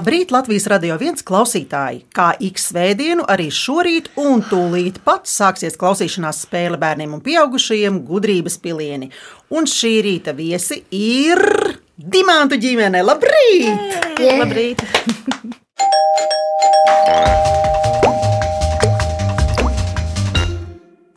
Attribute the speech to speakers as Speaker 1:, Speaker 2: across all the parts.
Speaker 1: Labrīt, Latvijas radio viens klausītāji! Kā ik svētdienu, arī šorīt un tūlīt pat sāksies klausīšanās spēle bērniem un pieaugušajiem gudrības pilieni. Un šī rīta viesi ir Dimantu ģimene. Labrīt!
Speaker 2: Jā.
Speaker 3: Labrīt!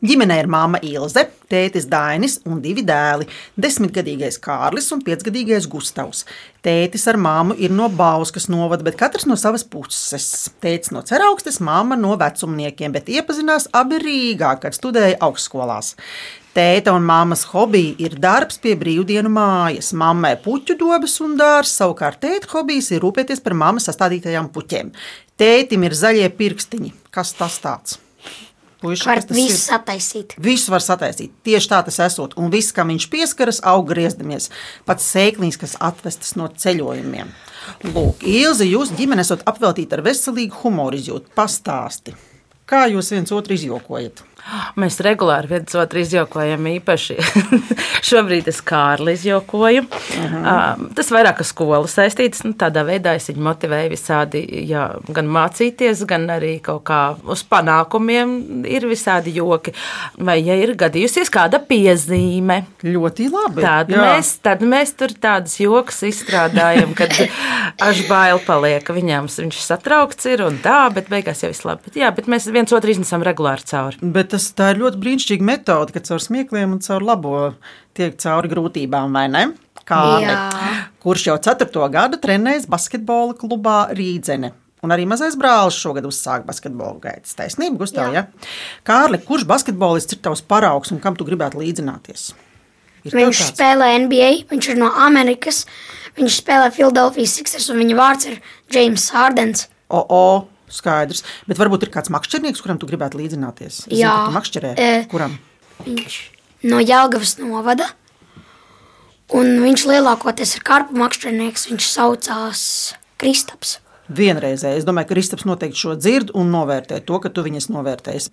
Speaker 1: Ģimenē ir māma Ilze, tētis Dainis un divi dēli - desmitgadīgais Kārlis un piecgadīgais Gustavs. Tētis ar māmu ir no Bauskas novada, bet katrs no savas puses. Tētis no ceraugstes, māma no vecumniekiem, bet iepazinās abi Rīgā, kad studēja augstskolās. Tēta un māmas hobija ir darbs pie brīvdienu mājas. Mammai puķu dobas un dārsts, savukārt tēta hobijs ir rūpēties par mammas sastādītajām puķiem. Tētim ir zaļie pirkstiņi. Kas tas tāds? Puiši,
Speaker 2: Var
Speaker 1: tas ir?
Speaker 2: visu sataisīt.
Speaker 1: Visu var sataisīt. Tieši tā tas esot. Un viss, kam viņš pieskaras, aug griezdamies. Pats sēkliņš, kas atvestas no ceļojumiem. Lūk, Ilzi, jūs ģimene esat apveltīta ar veselīgu humoru izjūtu. Pastāsti, kā jūs viens otru izjokojat?
Speaker 3: Mēs regulāri viens otru izjokojam. Īpaši šobrīd es Kārli izjokoju. Uh -huh. Tas vairāk ar skolu saistīts. Nu, tādā veidā es viņu motivēju visādi, jā, gan mācīties, gan arī kaut kā uz panākumiem. Ir visādi joki. Vai ja ir gadījusies kāda piezīme?
Speaker 1: Ļoti labi.
Speaker 3: Tad
Speaker 1: Jā.
Speaker 3: mēs, tad mēs tur tādas joks izstrādājam, kad aš bail paliek. Viņam viņš satraukts ir un tā, bet beigās jau viss labi. Bet, jā, bet mēs viens otru iznesam regulāri cauri.
Speaker 1: Bet tas, ir ļoti brīnišķīga metode, ka caur smiekliem un caur labo tiek cauri grūtībām, vai ne? Kāli,
Speaker 2: Jā.
Speaker 1: kurš jau 4. gadu trenējas basketbola klubā Rīdzene. Un arī mazais brālis šogad uzsāka basketbola gaitas. Taisnība, Gustav, ja? Kārli, kurš basketbolists ir tavs paraugs un kam tu gribētu līdzināties? Ir
Speaker 2: Viņš spēlē NBA, viņš ir no Amerikas. Viņš spēlē Philadelphia Sixers, un viņa vārds ir James Hardens.
Speaker 1: O, o, skaidrs. Bet varbūt ir kāds makšķernieks, kuram tu gribētu līdzināties. Es
Speaker 2: Jā.
Speaker 1: Zinu, makšķerē.
Speaker 2: E.
Speaker 1: Kuram?
Speaker 2: Viņš no Jelgavas novada. Un viņš lielākoties ir karpu makšķernieks. Viņš saucās Kristaps.
Speaker 1: Vienreizēji. Es domāju, ka Kristaps noteikti šo dzird un novērtē to, ka tu viņas novērtēsi.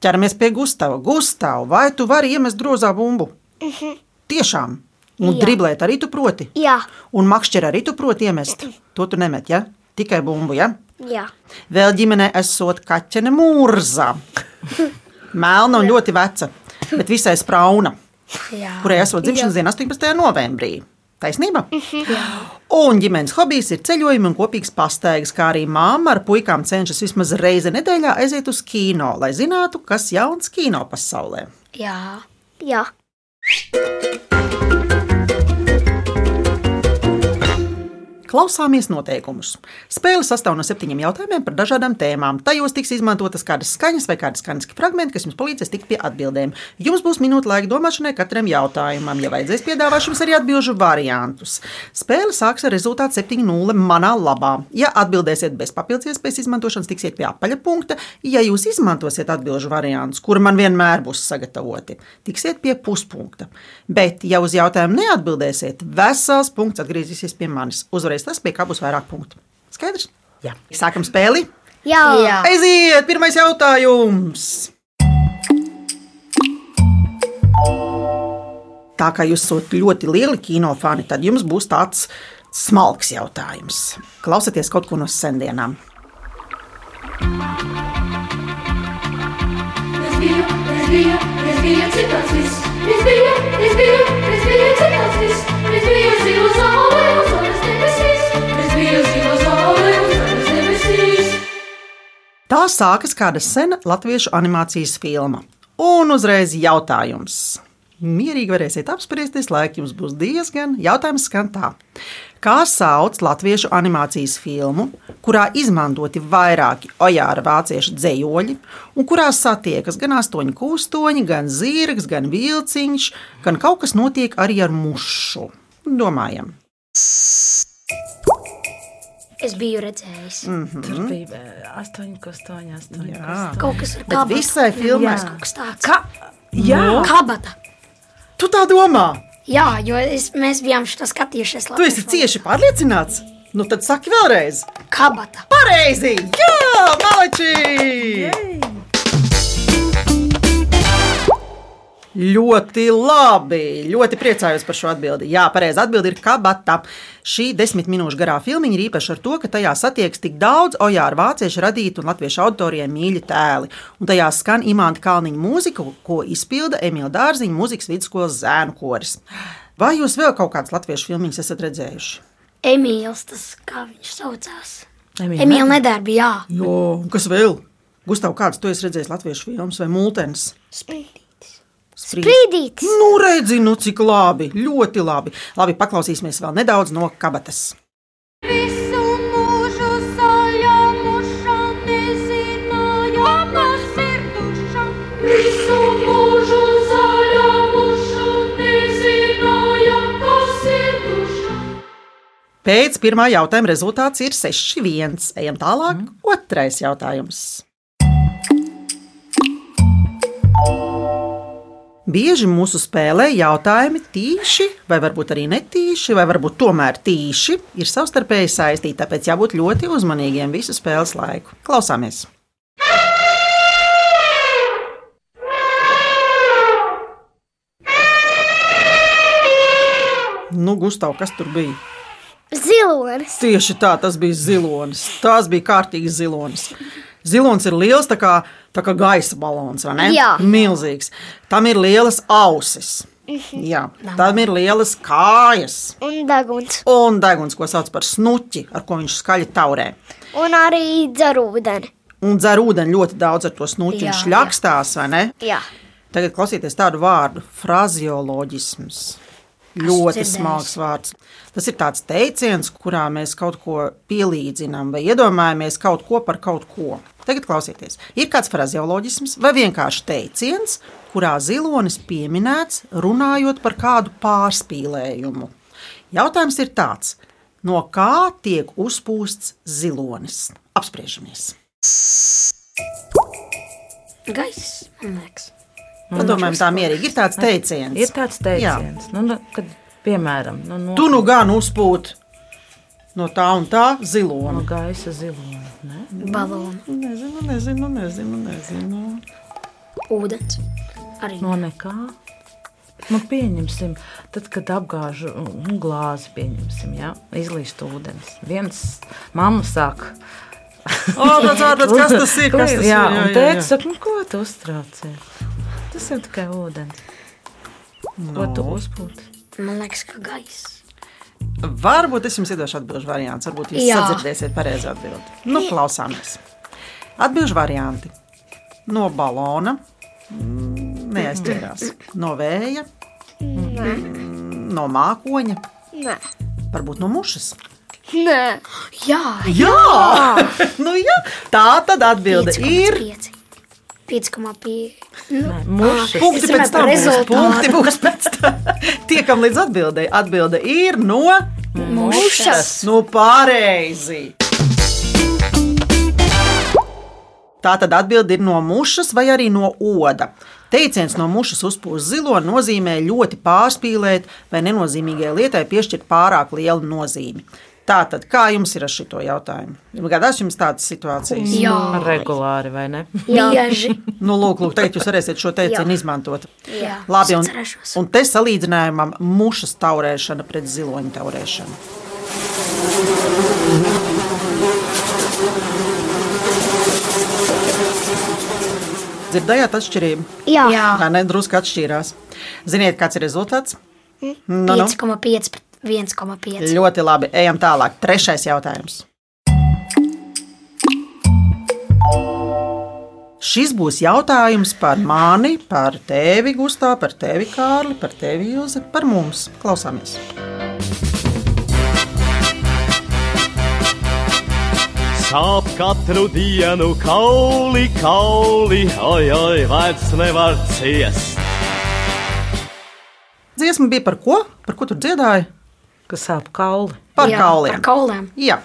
Speaker 1: Ķeramies pie Gustava. Gustav, vai tu vari iemest grozā bumbu? Uh -huh. Tiešām. Un
Speaker 4: Jā.
Speaker 1: driblēt arī tu proti.
Speaker 4: Jā,
Speaker 1: Un makšķerē arī tu proti iemest. To tu nemet, ja? Tikai bumbu, ja?
Speaker 4: Jā.
Speaker 1: Vēl ģimenē esot kaķene mūrza. Melna un ļoti veca, bet visai sprauna,
Speaker 2: Jā.
Speaker 1: kurai esot dzimšanas diena 18. novembrī. Taisnība? Un ģimenes hobijs ir ceļojumi un kopīgs pastaigas, kā arī māma ar puikām cenšas vismaz reizi nedēļā aiziet uz kino, lai zinātu, kas jauns kino pasaulē.
Speaker 2: Jā.
Speaker 4: jā.
Speaker 1: Klausāmies noteikumus. Spēle sastāv no septiņiem jautājumiem par dažādām tēmām. Tajos tiks izmantotas kādas skaņas vai kādas skaņas fragmenti, kas jums palīdzēs tikt pie atbildēm. Jums būs minūte laika domāšanai katram jautājumam. Ja vajadzēs, piedāvāšu jums arī atbildžu variantus. Spēle sāks ar rezultātu 7-0 manā labā. Ja atbildēsiet bez papildus iespējas izmantošanas, tiksiet pie apaļa punkta. Ja jūs izmantosiet atbildžu variantus, kuri man vienmēr būs sagatavoti, tiksiet pie puspunkta. Bet, ja uz jautājumu neatbildēsiet, vesels punkts atgriezīsies pie manis. Uzvarēs tas, pie kā būs vairāk punktu. Skaidrs? Jā. Sākam spēli.
Speaker 4: Jā,
Speaker 2: Jā.
Speaker 1: Aiziet, pirmais jautājums. Tā kā jūs esat ļoti lieli kinofani, tad jums būs tāds smalks jautājums. Klausieties kaut ko no sendienām.
Speaker 5: Es biju, es biju, es biju citāds viss. Es biju, es biju, es biju citāds viss. Es biju zila zāle
Speaker 1: Tā sākas kāda sena latviešu animācijas filma. Un uzreiz jautājums. Mierīgi varēsiet apspriesties, laika jums būs diezgan. Jautājums skan tā. Kā sauc latviešu animācijas filmu, kurā izmantoti vairāki ojāra vāciešu dzējoļi, un kurā satiekas gan astoņi kūstoņi, gan zirgs, gan vilciņš, gan kaut kas notiek arī ar mušu? Domājam.
Speaker 2: Es biju redzējis. Mm.
Speaker 3: Tur bija eh, astoņi, astoņi, astoņi.
Speaker 1: Jā.
Speaker 2: Kaut kas ar
Speaker 1: Bet
Speaker 2: kabatu.
Speaker 1: visai filmai
Speaker 3: Jā.
Speaker 2: Kaut kas tāds.
Speaker 3: Kā? Jā,
Speaker 2: Kabata.
Speaker 1: tu tā domā?
Speaker 2: Jā, jo es, mēs bijām šo skatījušies.
Speaker 1: Tu esi cieši pārliecināts? Nu tad saki vēlreiz.
Speaker 2: Kabata.
Speaker 1: Pareizi! Jā, maleči! Ļoti labi. Ļoti priecājos par šo atbildi. Jā, pareizi atbildi ir kabata. Šī desmit minūšu garā filmiņa ir īpaša ar to, ka tajā satiekas tik daudz ojāru vāciešu radītu un latviešu auditorijai mīļi tēli. Un tajā skan imanta kalniņa mūzika, ko izpilda Emīļa Dārziņa mūzikas vidusskolas zēnu koris. Vai jūs vēl kaut kādas latviešu filmiņas esat redzējuši?
Speaker 2: Emīls, tas kā viņš saucās.
Speaker 3: Emīļa
Speaker 2: Emīls nedarbi, jā.
Speaker 1: Un kas vēl? Gustav, kādas tu esi redzējis latviešu filmas vai multens?
Speaker 2: Sprīdītis.
Speaker 1: Sprīd.
Speaker 2: Sprīdītis.
Speaker 1: Nu, redzi, nu cik labi, ļoti labi. Labi, paklausīsimies vēl nedaudz no kabatas.
Speaker 5: Visu mūžu saļāmuša nezināja, kas ir duša. Visu mūžu saļāmuša nezināja, kas ir duša.
Speaker 1: Pēc pirmā jautājuma rezultāts ir 6-1. Ejam tālāk. Mm. Otrais jautājums. Bieži mūsu spēlē jautājumi tīši, vai varbūt arī netīši, vai varbūt tomēr tīši, ir savstarpēji saistīti. Tāpēc jābūt ļoti uzmanīgiem visu spēles laiku. Klausāmies! Nu, Gustav, kas tur bija?
Speaker 2: Zilonis.
Speaker 1: Tieši tā, tas bija zilonis. Tas bija kārtīgs zilonis. Zilonis ir liels, tā kā, tā kā gaisa balons, vai ne?
Speaker 2: Jā.
Speaker 1: Milzīgs. Tam ir lielas ausis. Jā, tam ir lielas kājas
Speaker 2: Un deguns.
Speaker 1: un deguns, ko sauc par snuķi, ar ko viņš skaļi taurē.
Speaker 2: Un arī dzer ūdeni.
Speaker 1: Un dzer ūdeni ļoti daudz ar to snuķi. Viņš ļakstās, vai ne?
Speaker 2: Jā.
Speaker 1: Tagad klausieties tādu vārdu - frazioloģisms. Ļoti smags vārds. Tas ir tāds teiciens, kurā mēs kaut ko pielīdzinām vai iedomājamies kaut ko par kaut ko. Tagad klausieties, ir kāds frazioloģisms vai vienkārši teiciens, kurā zilonis pieminēts runājot par kādu pārspīlējumu. Jautājums ir tāds, no kā tiek uzpūsts zilonis? Apspriežamies!
Speaker 2: Gaiss, man liekas.
Speaker 1: Padomājam, tā mierīgi. Ir tāds teiciens.
Speaker 3: Ir tāds teiciens, nu, nu, kad, piemēram, nu, no,
Speaker 1: Tu nu gan uzpūt no tā un tā
Speaker 3: no
Speaker 1: zilona.
Speaker 3: gaisa zilona. Ne?
Speaker 2: Balonu.
Speaker 1: Nezinu, nezinu, nezinu. nezinu.
Speaker 2: Ūdens. Arī.
Speaker 3: No nekā. Nu, pieņemsim, tad, kad apgāžu nu, glāzi, pieņemsim, ja, izlīst ūdens. Viens mamma saka,
Speaker 1: O, tāds ārprāts, kas tas ir? Kas tas
Speaker 3: jā,
Speaker 1: ir?
Speaker 3: un tēti saka, nu, ko tu uztraucies? Tas ir tikai ūdens. Ko tu uzpūti?
Speaker 2: Man liekas, ka gaiss.
Speaker 1: Varbūt es jums iedošu atbildžu variantu. Varbūt jūs
Speaker 2: Jā.
Speaker 1: sadzirdēsiet pareizo atbildi. Nu, klausāmies. Atbildžu varianti. No balona. Neaizķerās. No vēja. mm, No mākoņa.
Speaker 2: Nē.
Speaker 1: Varbūt no mušas.
Speaker 2: Nē. Jā.
Speaker 1: Jā, nu, jā. tā tad atbilde ir.
Speaker 2: 5,5.
Speaker 3: Nē, mušas.
Speaker 1: Punkti pēc tam. Punkti būs pēc tam. Tiekam līdz atbildēji. Atbilde ir no
Speaker 2: Mušas.
Speaker 1: Nu, pareizi. Tā tad atbilde ir no mušas vai arī no oda. Teiciens no mušas uzpūst zilo nozīmē ļoti pārspīlēt vai nenozīmīgai lietai piešķirt pārāk lielu nozīmi. Tātad, kā jums ir ar šo jautājumu? Gadās jums tādas situācijas?
Speaker 2: Jā.
Speaker 3: Regulāri vai ne?
Speaker 2: Bieži.
Speaker 1: Nu, lūk, lūk, tagad jūs varēsiet šo teicienu izmantot.
Speaker 2: Jā.
Speaker 1: Labi, un, un te salīdzinājumam mušas taurēšana pret ziloņu taurēšanu. Dzirdējāt atšķirību?
Speaker 2: Jā.
Speaker 1: Tā nedrusku atšķīrās. Ziniet, kāds ir rezultāts? Nu, nu.
Speaker 2: 5,5 pret 1,5.
Speaker 1: Ļoti labi. Ejam tālāk. Trešais jautājums. Šis būs jautājums par mani, par tevi, Gustavs, par tevi, Kārli, par tevi, Ilze, par mums. Klausāmies!
Speaker 4: Sāp katru dienu kauli, kauli, oi, oi, vairs nevar ciest.
Speaker 1: Dziesma bija par ko? Par ko tur dziedāja?
Speaker 3: Kas sāp kauli.
Speaker 1: Par
Speaker 2: Jā,
Speaker 1: kauliem.
Speaker 2: Par kauliem.
Speaker 1: Jā.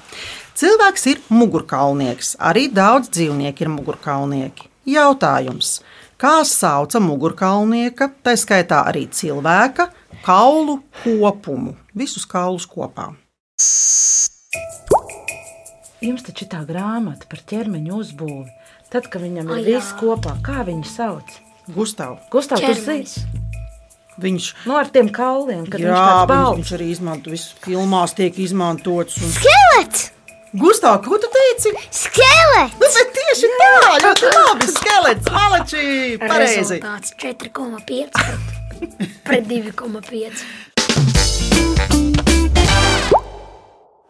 Speaker 1: Cilvēks ir mugurkaulnieks. Arī daudz dzīvnieku ir mugurkaulnieki. Jautājums. Kā sauca mugurkaulnieka, tā skaitā arī cilvēka, kaulu kopumu? Visus kaulus kopā.
Speaker 3: Jums taču ir tā grāmata par ķermeņa uzbūvi. Tad, kad viņam ir viss kopā, kā viņi sauc?
Speaker 1: Gustav.
Speaker 3: Gustav, tu zini?
Speaker 1: Viņš,
Speaker 3: Nu, ar tiem kauliem, kad
Speaker 1: jā,
Speaker 3: viņš tāds balts.
Speaker 1: viņš arī izmanto, viss filmās tiek izmantots. Un...
Speaker 2: Skelets!
Speaker 1: Gustav, ko tu teici?
Speaker 2: Skelets!
Speaker 1: Nu, bet tieši tā, ļoti labi. Skelets, malači, pareizi.
Speaker 2: Rezultāts 4,5 pret- pret 2,5.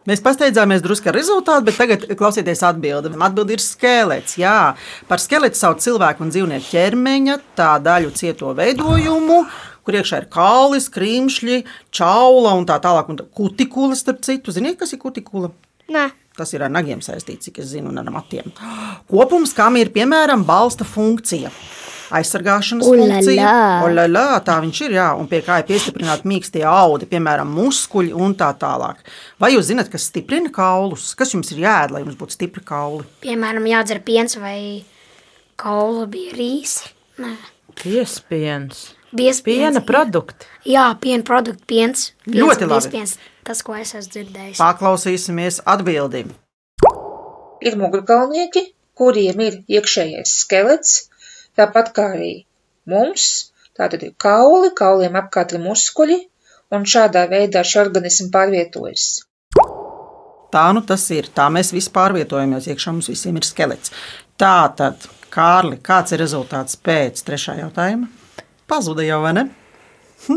Speaker 1: Mēs pasteidzāmies drusku ar rezultātu, bet tagad klausieties atbildi. Atbildi ir skelets. Jā, par skeletu sauc cilvēku un dzīvnieku ķermeņa, tā daļu cieto veidojumu. Kur iekšā ir kaulis, krimšļi, čaula un tā tālāk. Un tā kutikula, starp citu, ziniet, kas ir kutikula?
Speaker 2: Nē,
Speaker 1: Tas ir ar nagiem saistīts, cik es zinu, un ar matiem. Kopums, kam ir piemēram balsta funkcija. Aizsargāšanas
Speaker 2: Ulala.
Speaker 1: funkcija. Oļaļā, tā viņš ir, jā, un pie kā ir piestiprināti mīkstie audi, piemēram, muskuļi un tā tālāk. Vai jūs zināt, kas stiprina kaulus? Kas jums ir jāēd, lai jums būtu stipri kauli?
Speaker 2: piemēram, jādzer piens vai kaula bija rīsi. Nē,
Speaker 3: Piespiens.
Speaker 2: Biezpiens.
Speaker 3: Piena produkti.
Speaker 2: Jā, piena produkti, piens. piens
Speaker 1: Ļoti labi.
Speaker 2: biezpiens. Tas, ko es esmu dzirdējis.
Speaker 1: Paklausīsimies atbildību.
Speaker 6: Ir mugurkaulnieki, kuriem ir iekšējais skelets, tāpat kā arī mums. Tātad ir kauli, kauliem apkārt ir muskuļi, un šādā veidā šī organisma pārvietojas.
Speaker 1: Tā nu tas ir. Tā mēs visi pārvietojamies. Iekšā mums visiem ir skelets. Tā tad, Kārli, kāds ir rezultāts pēc trešā jautājuma? Pazuda jau, vai ne?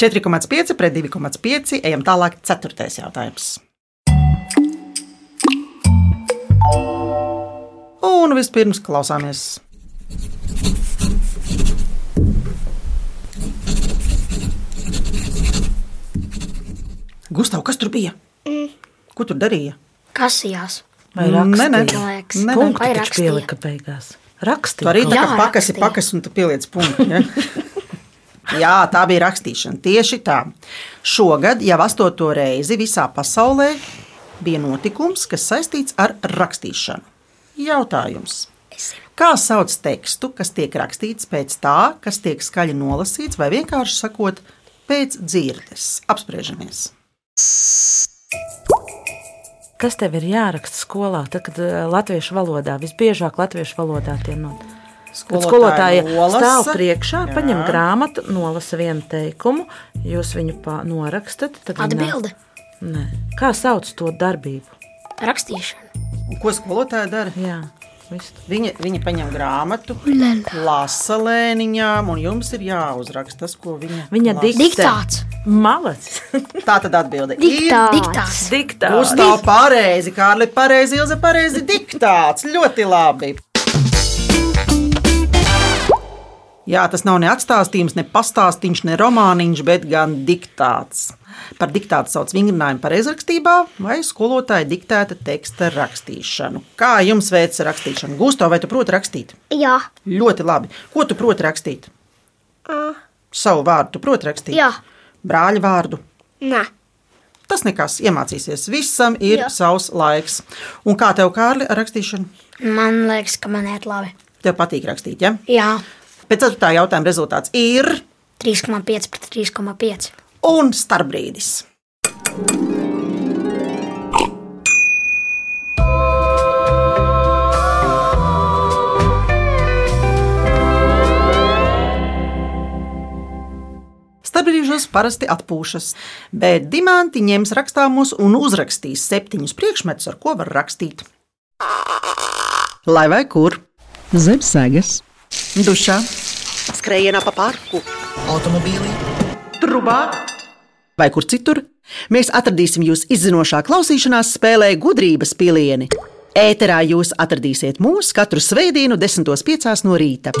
Speaker 1: 4,5 pret 2,5. Ejam tālāk, ceturtais jautājums. Un vispirms klausāmies. Gustav, kas tur bija? Ko tur darīja?
Speaker 2: Kasījās.
Speaker 3: Vai
Speaker 1: Nē, nē.
Speaker 3: rakstīja?
Speaker 2: Man liekas.
Speaker 1: Nē, nē.
Speaker 3: Punktu
Speaker 2: Vai
Speaker 3: taču pielika beigās. Rakstīja.
Speaker 1: Tu arī tā kā pakasi,
Speaker 2: rakstīja.
Speaker 1: pakasi un tu pieliec punktu. Ja? Jā, tā bija rakstīšana. Tieši tā. Šogad jau astoto reizi visā pasaulē bija notikums, kas saistīts ar rakstīšanu. Jautājums. Kā sauc tekstu, kas tiek rakstīts pēc tā, kas tiek skaļi nolasīts, vai vienkārši sakot, pēc dzirdes? Apspriežamies.
Speaker 3: Kas tev ir jāraksta skolā, tad, kad eh, latviešu valodā visbiežāk latviešu valodā tie notiek? Kad skolotāja
Speaker 1: nolasa.
Speaker 3: stāv priekšā,
Speaker 1: Jā.
Speaker 3: paņem grāmatu, nolasa vienu teikumu, jūs viņu norakstat.
Speaker 2: Atbilde.
Speaker 3: Nē. Kā sauc to darbību?
Speaker 2: Rakstīšana.
Speaker 1: Un Ko skolotāja dara?
Speaker 3: Jā.
Speaker 1: Viņa, viņa paņem grāmatu, lasa lēniņām, un jums ir jāuzraksta tas, ko viņa
Speaker 3: Viņa
Speaker 1: lasa.
Speaker 3: diktē.
Speaker 2: Diktāts.
Speaker 3: Malacis.
Speaker 1: Tā tad atbilde
Speaker 2: Diktāts.
Speaker 1: ir.
Speaker 2: Diktāts.
Speaker 3: Diktāts.
Speaker 1: Uzstāv pareizi, Kārli, pareizi, Ilze, pareizi diktāts. Ļoti labi. Jā, tas nav ne atstāstījums, ne pastāstīns, ne romāniņš, bet gan diktāts. Par diktātu sauc vingrinājumu pareizrakstībā vai skolotāja diktēta teksta rakstīšanu. Kā jums veids rakstīšana? Gusto, vai tu proti rakstīt?
Speaker 2: Jā.
Speaker 1: Ļoti labi. Ko tu proti rakstīt? Savu vārdu tu proti rakstīt?
Speaker 2: Jā.
Speaker 1: Brāļa vārdu.
Speaker 2: Nē.
Speaker 1: Tas nekas, iemācīsies. Visam ir Jā. savs laiks. Un kā tev, Kārli, ar rakstīšanu?
Speaker 2: Man liekas, ka man iet labi.
Speaker 1: Tev patīk rakstīt, ja?
Speaker 2: Jā.
Speaker 1: Pēc ceturtā jautājuma rezultāts ir
Speaker 2: 3,5 pret 3,5.
Speaker 1: Un starpbrīdis. Starpbrīžos parasti atpūšas, bet diamanti ņems rakstāmus un uzrakstīs septiņus priekšmetus, ar ko var rakstīt. Lai vai kur?
Speaker 7: Zem sēgas,
Speaker 1: Dušā, skrējienā pa parku, automobīlī, trubā vai kur citur. Mēs atradīsim jūs izzinošā klausīšanās spēlē gudrības pilieni. Ēterā jūs atradīsiet mūs katru svētdienu, 10.5. no rīta.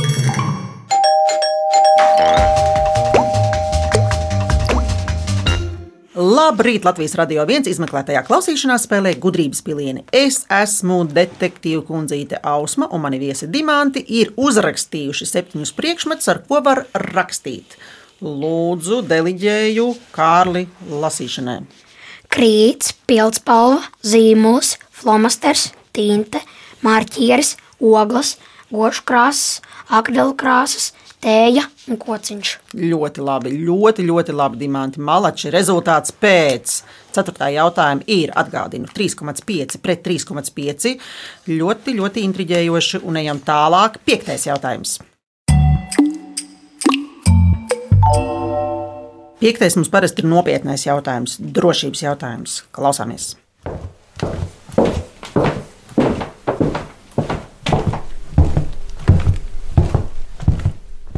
Speaker 1: Labrīt, Latvijas radio viens izmeklētajā klausīšanās spēlē gudrības pilieni. Es esmu detektīva kundzīte Ausma, un mani viesi Dimanti ir uzrakstījuši septiņus priekšmetus, ar ko var rakstīt. Lūdzu, deliģēju Kārli lasīšanai.
Speaker 2: Krīts, pildspalva, zīmols, flomasters, tinte, marķieris, ogles, gošu krāsas, akdelu krāsas, tēja un kociņš.
Speaker 1: Ļoti labi, ļoti, ļoti labi, Dimanti. Malači rezultāts pēc 4. jautājuma ir atgādinu 3,5 pret 3,5. Ļoti, ļoti intriģējoši, un ejam tālāk. 5. jautājums. Piektais mums parasti ir nopietnais jautājums, drošības jautājums. Klausāmies!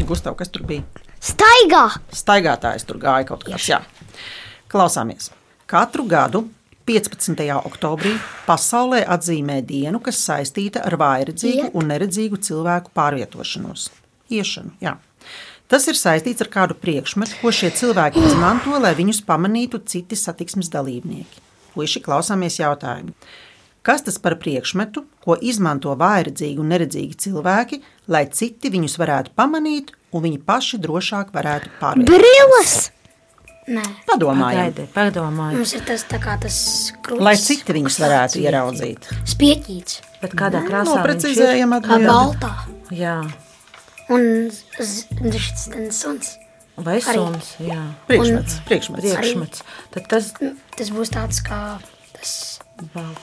Speaker 1: Gustav, kas tur bija?
Speaker 2: Staigā!
Speaker 1: Staigātājs tur gāja kaut kas. Jā. Klausāmies. Katru gadu 15. oktobrī pasaulē atzīmē dienu, kas saistīta ar vājredzīgu
Speaker 2: Iet.
Speaker 1: un neredzīgu cilvēku pārvietošanos. Iešanu, jā. Tas ir saistīts ar kādu priekšmetu, ko šie cilvēki izmanto, lai viņus pamanītu citi satiksmes dalībnieki. Puiši klausāmies jautājumu. Kas tas par priekšmetu, ko izmanto vājredzīgi un neredzīgi cilvēki, lai citi viņus varētu pamanīt un viņi paši drošāk varētu pārvietoties?
Speaker 2: Brilles! Nē,
Speaker 1: Padomājiet,
Speaker 3: padomājiet.
Speaker 2: mums ir tas tā kā tas krūtis.
Speaker 1: lai citi viņus varētu ieraudzīt.
Speaker 2: Spieķīts.
Speaker 3: Bet kādā krāsā viņš ir?
Speaker 2: Baltā.
Speaker 3: Jā,
Speaker 2: Un šis suns.
Speaker 3: vai
Speaker 2: Arī.
Speaker 3: suns. Jā,
Speaker 1: Priekšmets, priekšmets.
Speaker 3: priekšmets. Tad tas
Speaker 2: Tas būs tāds kā tas
Speaker 3: balts.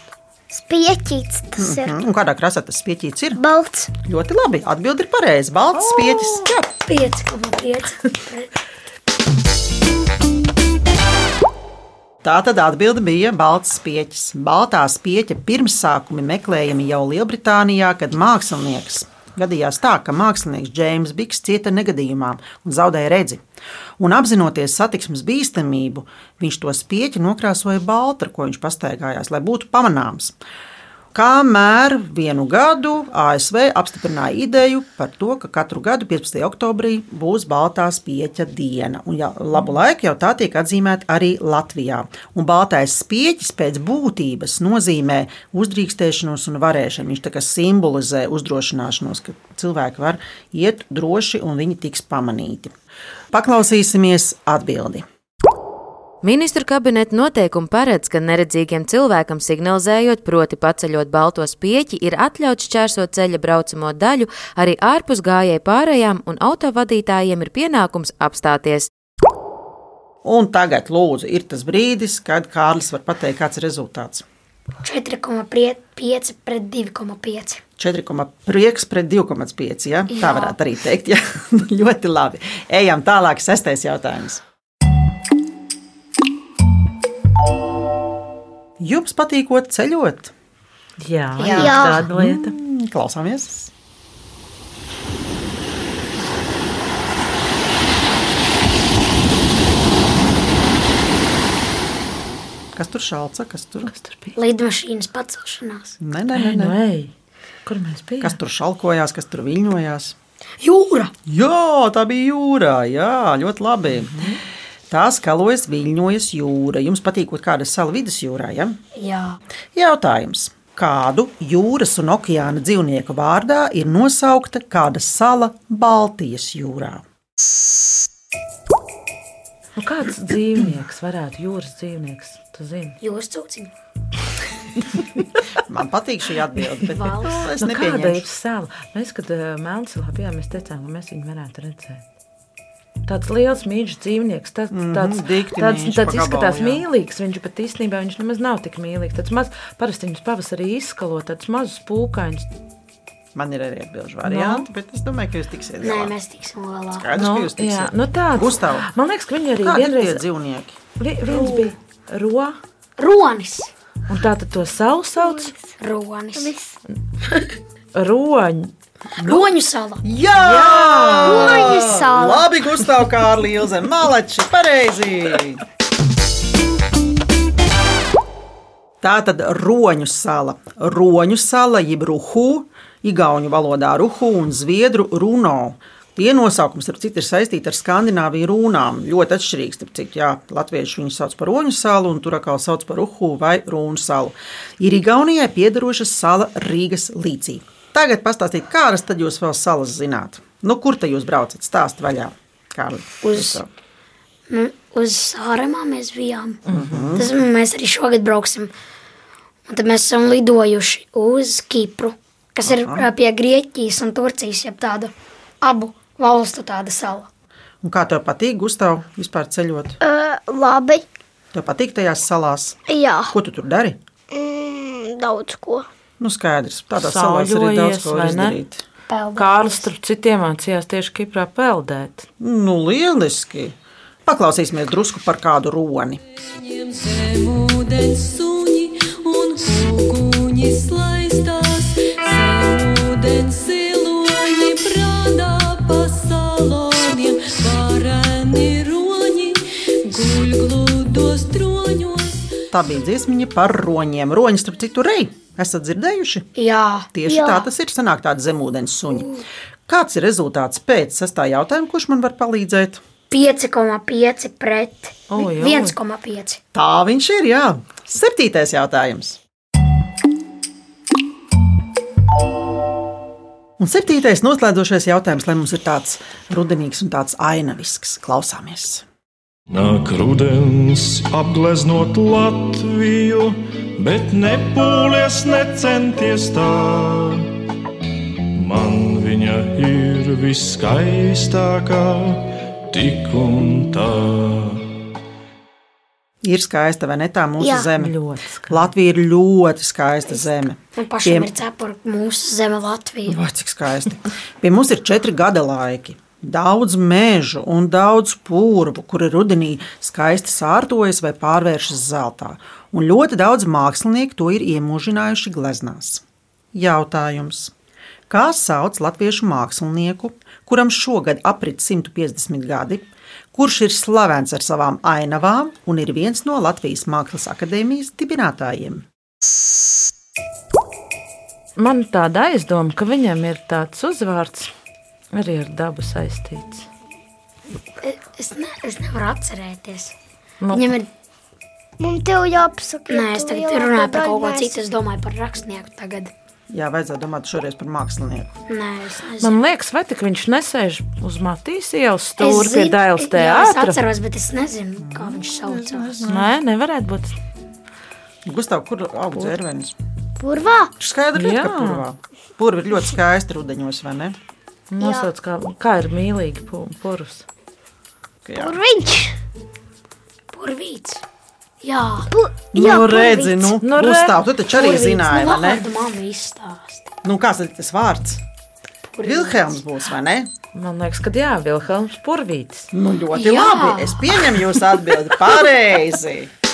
Speaker 2: spieķīts. Tas ir
Speaker 1: Un kādā krāsā tas spieķīts ir?
Speaker 2: balts.
Speaker 1: Ļoti labi. Atbildi ir pareizi. Balts spieķis. Jā.
Speaker 2: 5,5.
Speaker 1: Tā tad atbilde bija balts spieķis. Baltā spieķa pirmsākumi meklējami jau Lielbritānijā, kad mākslinieks. Gadījās tā, ka mākslinieks Džeims Bigs cieta negadījumā un zaudēja redzi. Un apzinoties satiksmes bīstamību, viņš to spieķi nokrāsoja baltu, ko viņš pastaigājās, lai būtu pamanāms. Kamēr vienu gadu ASV apstiprināja ideju par to, ka katru gadu 15. oktobrī būs Baltā spieķa diena. Un jau labu laiku jau tā tiek atzīmēta arī Latvijā. Un baltais spieķis pēc būtības nozīmē uzdrīkstēšanos un varēšanu. Viņš tā kā simbolizē uzdrošināšanos, ka cilvēki var iet droši un viņi tiks pamanīti. Paklausīsimies atbildi.
Speaker 7: Ministru kabineta noteikumi paredz, ka neredzīgiem cilvēkam signalizējot, proti paceļot balto spieķi, ir atļauts šķērsot ceļa braucamo daļu, arī ārpus gājēju pārējām, un autovadītājiem ir pienākums apstāties.
Speaker 1: Un tagad, lūdzu, ir tas brīdis, kad Kārlis var pateikt, kāds ir rezultāts.
Speaker 2: 4,5 pret 2,5.
Speaker 1: 4,5 prieks pret 2,5. Ja? Tā
Speaker 2: Jā.
Speaker 1: varētu arī teikt. Ja? Ļoti labi. Ejam tālāk, sestais jautājums. Jums patīkot ceļot?
Speaker 3: Jā,
Speaker 2: Jā.
Speaker 3: jā. tāda lieta.
Speaker 1: Mm, Klausāmies! Kas tur šalca? Kas tur?
Speaker 3: Kas tur bija?
Speaker 2: Lidmašīnas pacelšanās.
Speaker 1: Nē, nē, nē,
Speaker 3: Nu,
Speaker 1: nē.
Speaker 3: ej, kur mēs bijām?
Speaker 1: Kas tur šalkojās, kas tur viļņojās?
Speaker 2: Jūra!
Speaker 1: Jā, tā bija jūrā. Jā, ļoti labi. Tā skalojas, viļņojas jūra. Jums patīk kaut kāda sala vidusjūrā. Ja?
Speaker 2: Jā.
Speaker 1: Jautājums. Kādu jūras un okeāna dzīvnieku vārdā ir nosaukta kāda sala Baltijas jūrā?
Speaker 3: Nu, kāds dzīvnieks varētu jūras dzīvnieks? Tu zini,
Speaker 2: Jūras cūciņa.
Speaker 1: Man patīk šī atbilde, bet nu, es
Speaker 3: kāda ir sala? Mēs, kad uh, Melnsilā bijām, mēs teicām, ka mēs viņu varētu redzēt. Tāds liels mīļš dzīvnieks, tāds, mm -hmm, tāds,
Speaker 1: dikti
Speaker 3: tāds,
Speaker 1: mīļš
Speaker 3: tāds izskatās
Speaker 1: gabalu, jā.
Speaker 3: mīlīgs. Viņš pat īstenībā viņš nemaz nav tik mīlīgs. Tāds maz, parasti viņus pavasarī izskalo, tāds mazus pūkaņus.
Speaker 1: Man ir arī atbildžu varianti, bet es domāju, ka jūs tiksiet
Speaker 2: Nē,
Speaker 1: galā.
Speaker 2: mēs tiksim galā.
Speaker 1: Skaidrs, ka jūs
Speaker 3: jā,
Speaker 1: tiksiet.
Speaker 3: nu tāds.
Speaker 1: Gustav,
Speaker 3: Man liekas, ka viņi arī
Speaker 1: kādi
Speaker 3: vienreiz.
Speaker 1: dzīvnieki?
Speaker 3: Vi, viens bija ro,
Speaker 2: Ronis.
Speaker 3: un tā tad to savu sauc
Speaker 2: Ronis.
Speaker 3: roņu.
Speaker 2: Roņu sala.
Speaker 1: Jā!
Speaker 2: Roņu sala.
Speaker 1: Labi, Gustav, Kārli, Ilze, Malači, pareizi! Tā tad roņu sala. Roņu sala, jeb ruhu, igauņu valodā ruhu un zviedru runo. Tie nosaukumi, starp citu, ir saistīti ar skandināviju runām. Ļoti atšķirīgs, starp citu, jā, latvieši viņu sauc par roņu salu, un tur atkal sauc par ruhu vai rūnu salu. Ir Igaunijai piederoša sala Rīgas līcī. Tagad pastāstiet, kādas tad jūs vēl salas zināt? Nu, kur te jūs braucat? Stāst vaļā, Kārli.
Speaker 2: Uz- Nu, uz Sāremā mēs bijām. Uh -huh. Tas mēs arī šogad brauksim. Un tad mēs esam lidojuši uz Kipru, kas ir ā, pie Grieķijas un Turcijas, jeb tādu abu valstu tāda sala.
Speaker 1: Un kā tev patīk, Gustav, vispār ceļot?
Speaker 8: Uh, labi.
Speaker 1: Tev patīk tajās salās?
Speaker 8: Jā,
Speaker 1: Ko tu tur dari?
Speaker 8: mm, daudz ko.
Speaker 1: Nu, skaidrs, tādā salās arī daudz ko izdarīt.
Speaker 2: Peldēties.
Speaker 3: Kārlis starp citiem mācījās tieši Kiprā peldēt.
Speaker 1: Nu, lieliski! Paklausīsimies drusku par kādu roni. Tā bija dziesmiņa par roņiem. Roņi, starp citu, rei. Esat dzirdējuši?
Speaker 2: Jā,
Speaker 1: Tieši
Speaker 8: Jā.
Speaker 1: tā tas ir. Sanāk tāda zemūdens suņa. Kāds ir rezultāts pēc sestā jautājuma, kurš man var palīdzēt?
Speaker 2: 5,5 pret
Speaker 3: oi.
Speaker 2: 1,5.
Speaker 1: Tā viņš ir, jā. Septītais jautājums. Un septītais noslēdzošais jautājums, lai mums ir tāds rudenīgs un tāds ainavisks. Klausāmies!
Speaker 9: Nāk rudens apgleznot Latviju, bet nepūlies, necenties tā. Man viņa ir viskaistākā, tik un tā.
Speaker 1: Ir skaista, vai ne tā mūsu
Speaker 8: Jā.
Speaker 1: zeme? Latvija ir ļoti skaista zeme.
Speaker 2: Man pašam
Speaker 1: Pie-
Speaker 2: ir cepura mūsu zeme Latvija.
Speaker 1: Vai cik skaisti. Pie mums ir četri gada laiki. Daudz mežu un daudz purvu, kuri rudenī skaisti sārtojas vai pārvēršas zeltā. Un ļoti daudz mākslinieku to ir iemūžinājuši gleznās. Jautājums. Kā sauc latviešu mākslinieku, kuram šogad aprit 150 gadi, kurš ir slavens ar savām ainavām un ir viens no Latvijas Mākslas akadēmijas dibinātājiem?
Speaker 3: Man tāda aizdoma, ka viņam ir tāds uzvārds arī ar dabu saistīts.
Speaker 2: Es, ne, es nevaru atcerēties.
Speaker 3: Nu.
Speaker 2: Viņam ir.
Speaker 8: Man tev jāpasaka.
Speaker 2: Nē,
Speaker 8: ja
Speaker 2: es tagad
Speaker 8: jau
Speaker 2: runāju par kaut ko citu. Es domāju par rakstnieku tagad.
Speaker 1: Jā, vajadzētu domāt šoreiz par mākslinieku.
Speaker 2: Nē, es nezinu.
Speaker 3: Man liekas, vai tik viņš nesēž uz Matīs ielas stūra pie Dailas
Speaker 2: Jā, es
Speaker 3: teātra?
Speaker 2: atceros, bet es nezinu, kā viņš saucās.
Speaker 3: Nē, nevarētu būt.
Speaker 1: Gustav, kur aug dzērvenis?
Speaker 8: Purvā?
Speaker 1: Skaidrs,
Speaker 3: Jā.
Speaker 1: ka purvā. Purvi ir ļoti skaisti rudeņos, vai ne?
Speaker 3: Nosauc, kā, kā ir mīlīgi pu- purvs.
Speaker 1: Jā.
Speaker 8: Kur viņš?
Speaker 2: Purvīts. Jā,
Speaker 8: Pu
Speaker 1: Nu,
Speaker 8: jā,
Speaker 1: redzi,
Speaker 8: purvīts.
Speaker 1: nu,
Speaker 3: Nu,
Speaker 1: nu
Speaker 3: re-
Speaker 1: Gustav, tu taču arī zināji, vai ne?
Speaker 2: Vārdu mamma izstāsta.
Speaker 1: Nu, kāds ir tas vārds? Vilhelms būs, vai ne?
Speaker 3: Man liekas, ka jā, Vilhelms Purvītis.
Speaker 1: Nu, ļoti
Speaker 2: Jā.
Speaker 1: labi. Es pieņemu jūsu atbildi pareizi.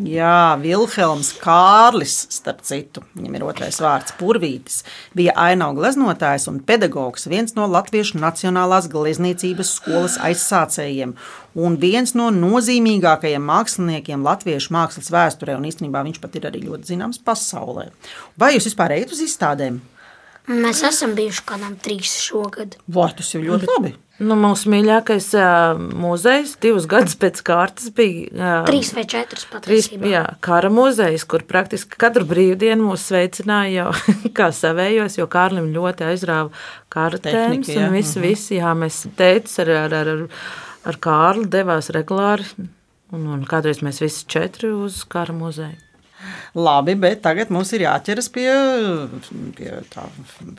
Speaker 1: Jā, Vilhelms Kārlis, starp citu, viņam ir otrais vārds - Purvītis, bija ainauga gleznotājs un pedagogs, viens no Latviešu Nacionālās gleznniecības skolas aizsācējiem un viens no nozīmīgākajiem māksliniekiem Latviešu mākslas vēsturē, un īstenībā viņš pat ir arī ļoti zināms pasaulē. Vai jūs vispār ejat uz izstādēm?
Speaker 2: Mēs esam bijuši kādam trīs šogad.
Speaker 1: Vai tas ir ļoti labi?
Speaker 3: Nu, mūsu mīļākais uh, muzejs divus gadus pēc kārtas bija. Uh,
Speaker 2: Trīs vai četras
Speaker 3: Trīs,
Speaker 2: patiesībā.
Speaker 3: jā, kara muzejs, kur praktiski katru brīvdienu mūs sveicināja jau kā savējos, jo Kārlim ļoti aizrāva kara tēmas. un Visi, visi, jā, mēs teicis ar, ar, ar, ar, ar Kārli devās regulāri. Un, un kādreiz mēs visi četri uz kara muzeju.
Speaker 1: Labi, bet tagad mums ir jāķeras pie, pie tā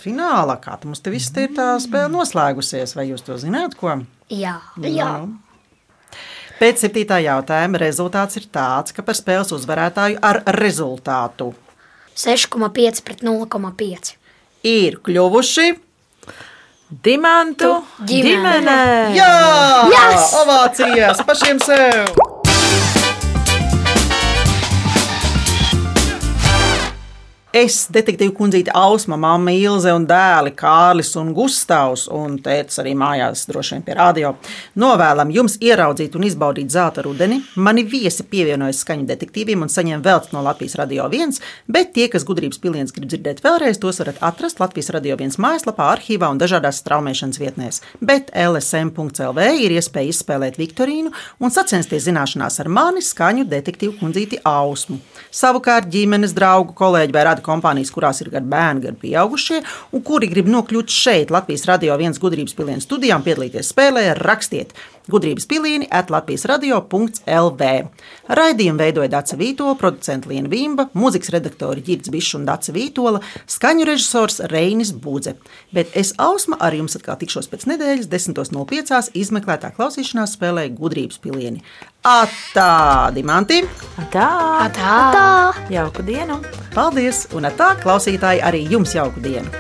Speaker 1: fināla. Kā mums te viss te ir tā spēle noslēgusies? Vai jūs to zināt? Ko?
Speaker 2: Jā.
Speaker 8: Jā.
Speaker 1: Nu. Pēc septītā jautājuma rezultāts ir tāds, ka par spēles uzvarētāju ar rezultātu
Speaker 2: 6,5 pret 0,5.
Speaker 1: ir kļuvuši.
Speaker 3: Dimantu
Speaker 2: ģimene.
Speaker 3: ģimene!
Speaker 1: Jā,
Speaker 8: Yes!
Speaker 1: ovācijas pašiem sev! Es, detektīva kundzīte, Ausma, mamma Ilze un dēli Kārlis un Gustavs, un tēvs arī mājās, droši vien pie radio. Novēlam jums ieraudzīt un izbaudīt zelta rudeni. Mani viesi pievienojas skaņu detektīviem un saņem veltes no Latvijas Radio 1, bet tie, kas gudrības piliens grib dzirdēt vēlreiz, tos varat atrast Latvijas Radio 1 mājaslapā, arhīvā un dažādās straumēšanas vietnēs. Bet LSM.CLV ir iespēja izspēlēt Viktorīnu un sacensties zināšanās ar mani skaņu detektīvu kundzīti Ausmu. Savukārt ģimenes draugu, kolēģi vai rada kompānijas, kurās ir gan bērni, gan pieaugušie, un kuri grib nokļūt šeit, Latvijas radio viens gudrības pilienas studijā un piedalīties spēlē, rakstiet gudrības pilieni at Latvijas radio.lv. Raidījumu veidoja Dāca Vītola, producents Liena Vimba, mūzikas redaktori Girds Bišs un Dāca Vītola, skaņu režisors Reinis Budze. Bet es Ausma ar jums atkal tikšos pēc nedēļas 10.05. izmeklētā klausīšanās spēlē gudrības pilieni. Atā, Dimanti!
Speaker 3: Tā,
Speaker 2: Tā.
Speaker 8: Tā.
Speaker 3: jauku dienu!
Speaker 1: Paldies! Un ar tā klausītāji arī jums jauku dienu!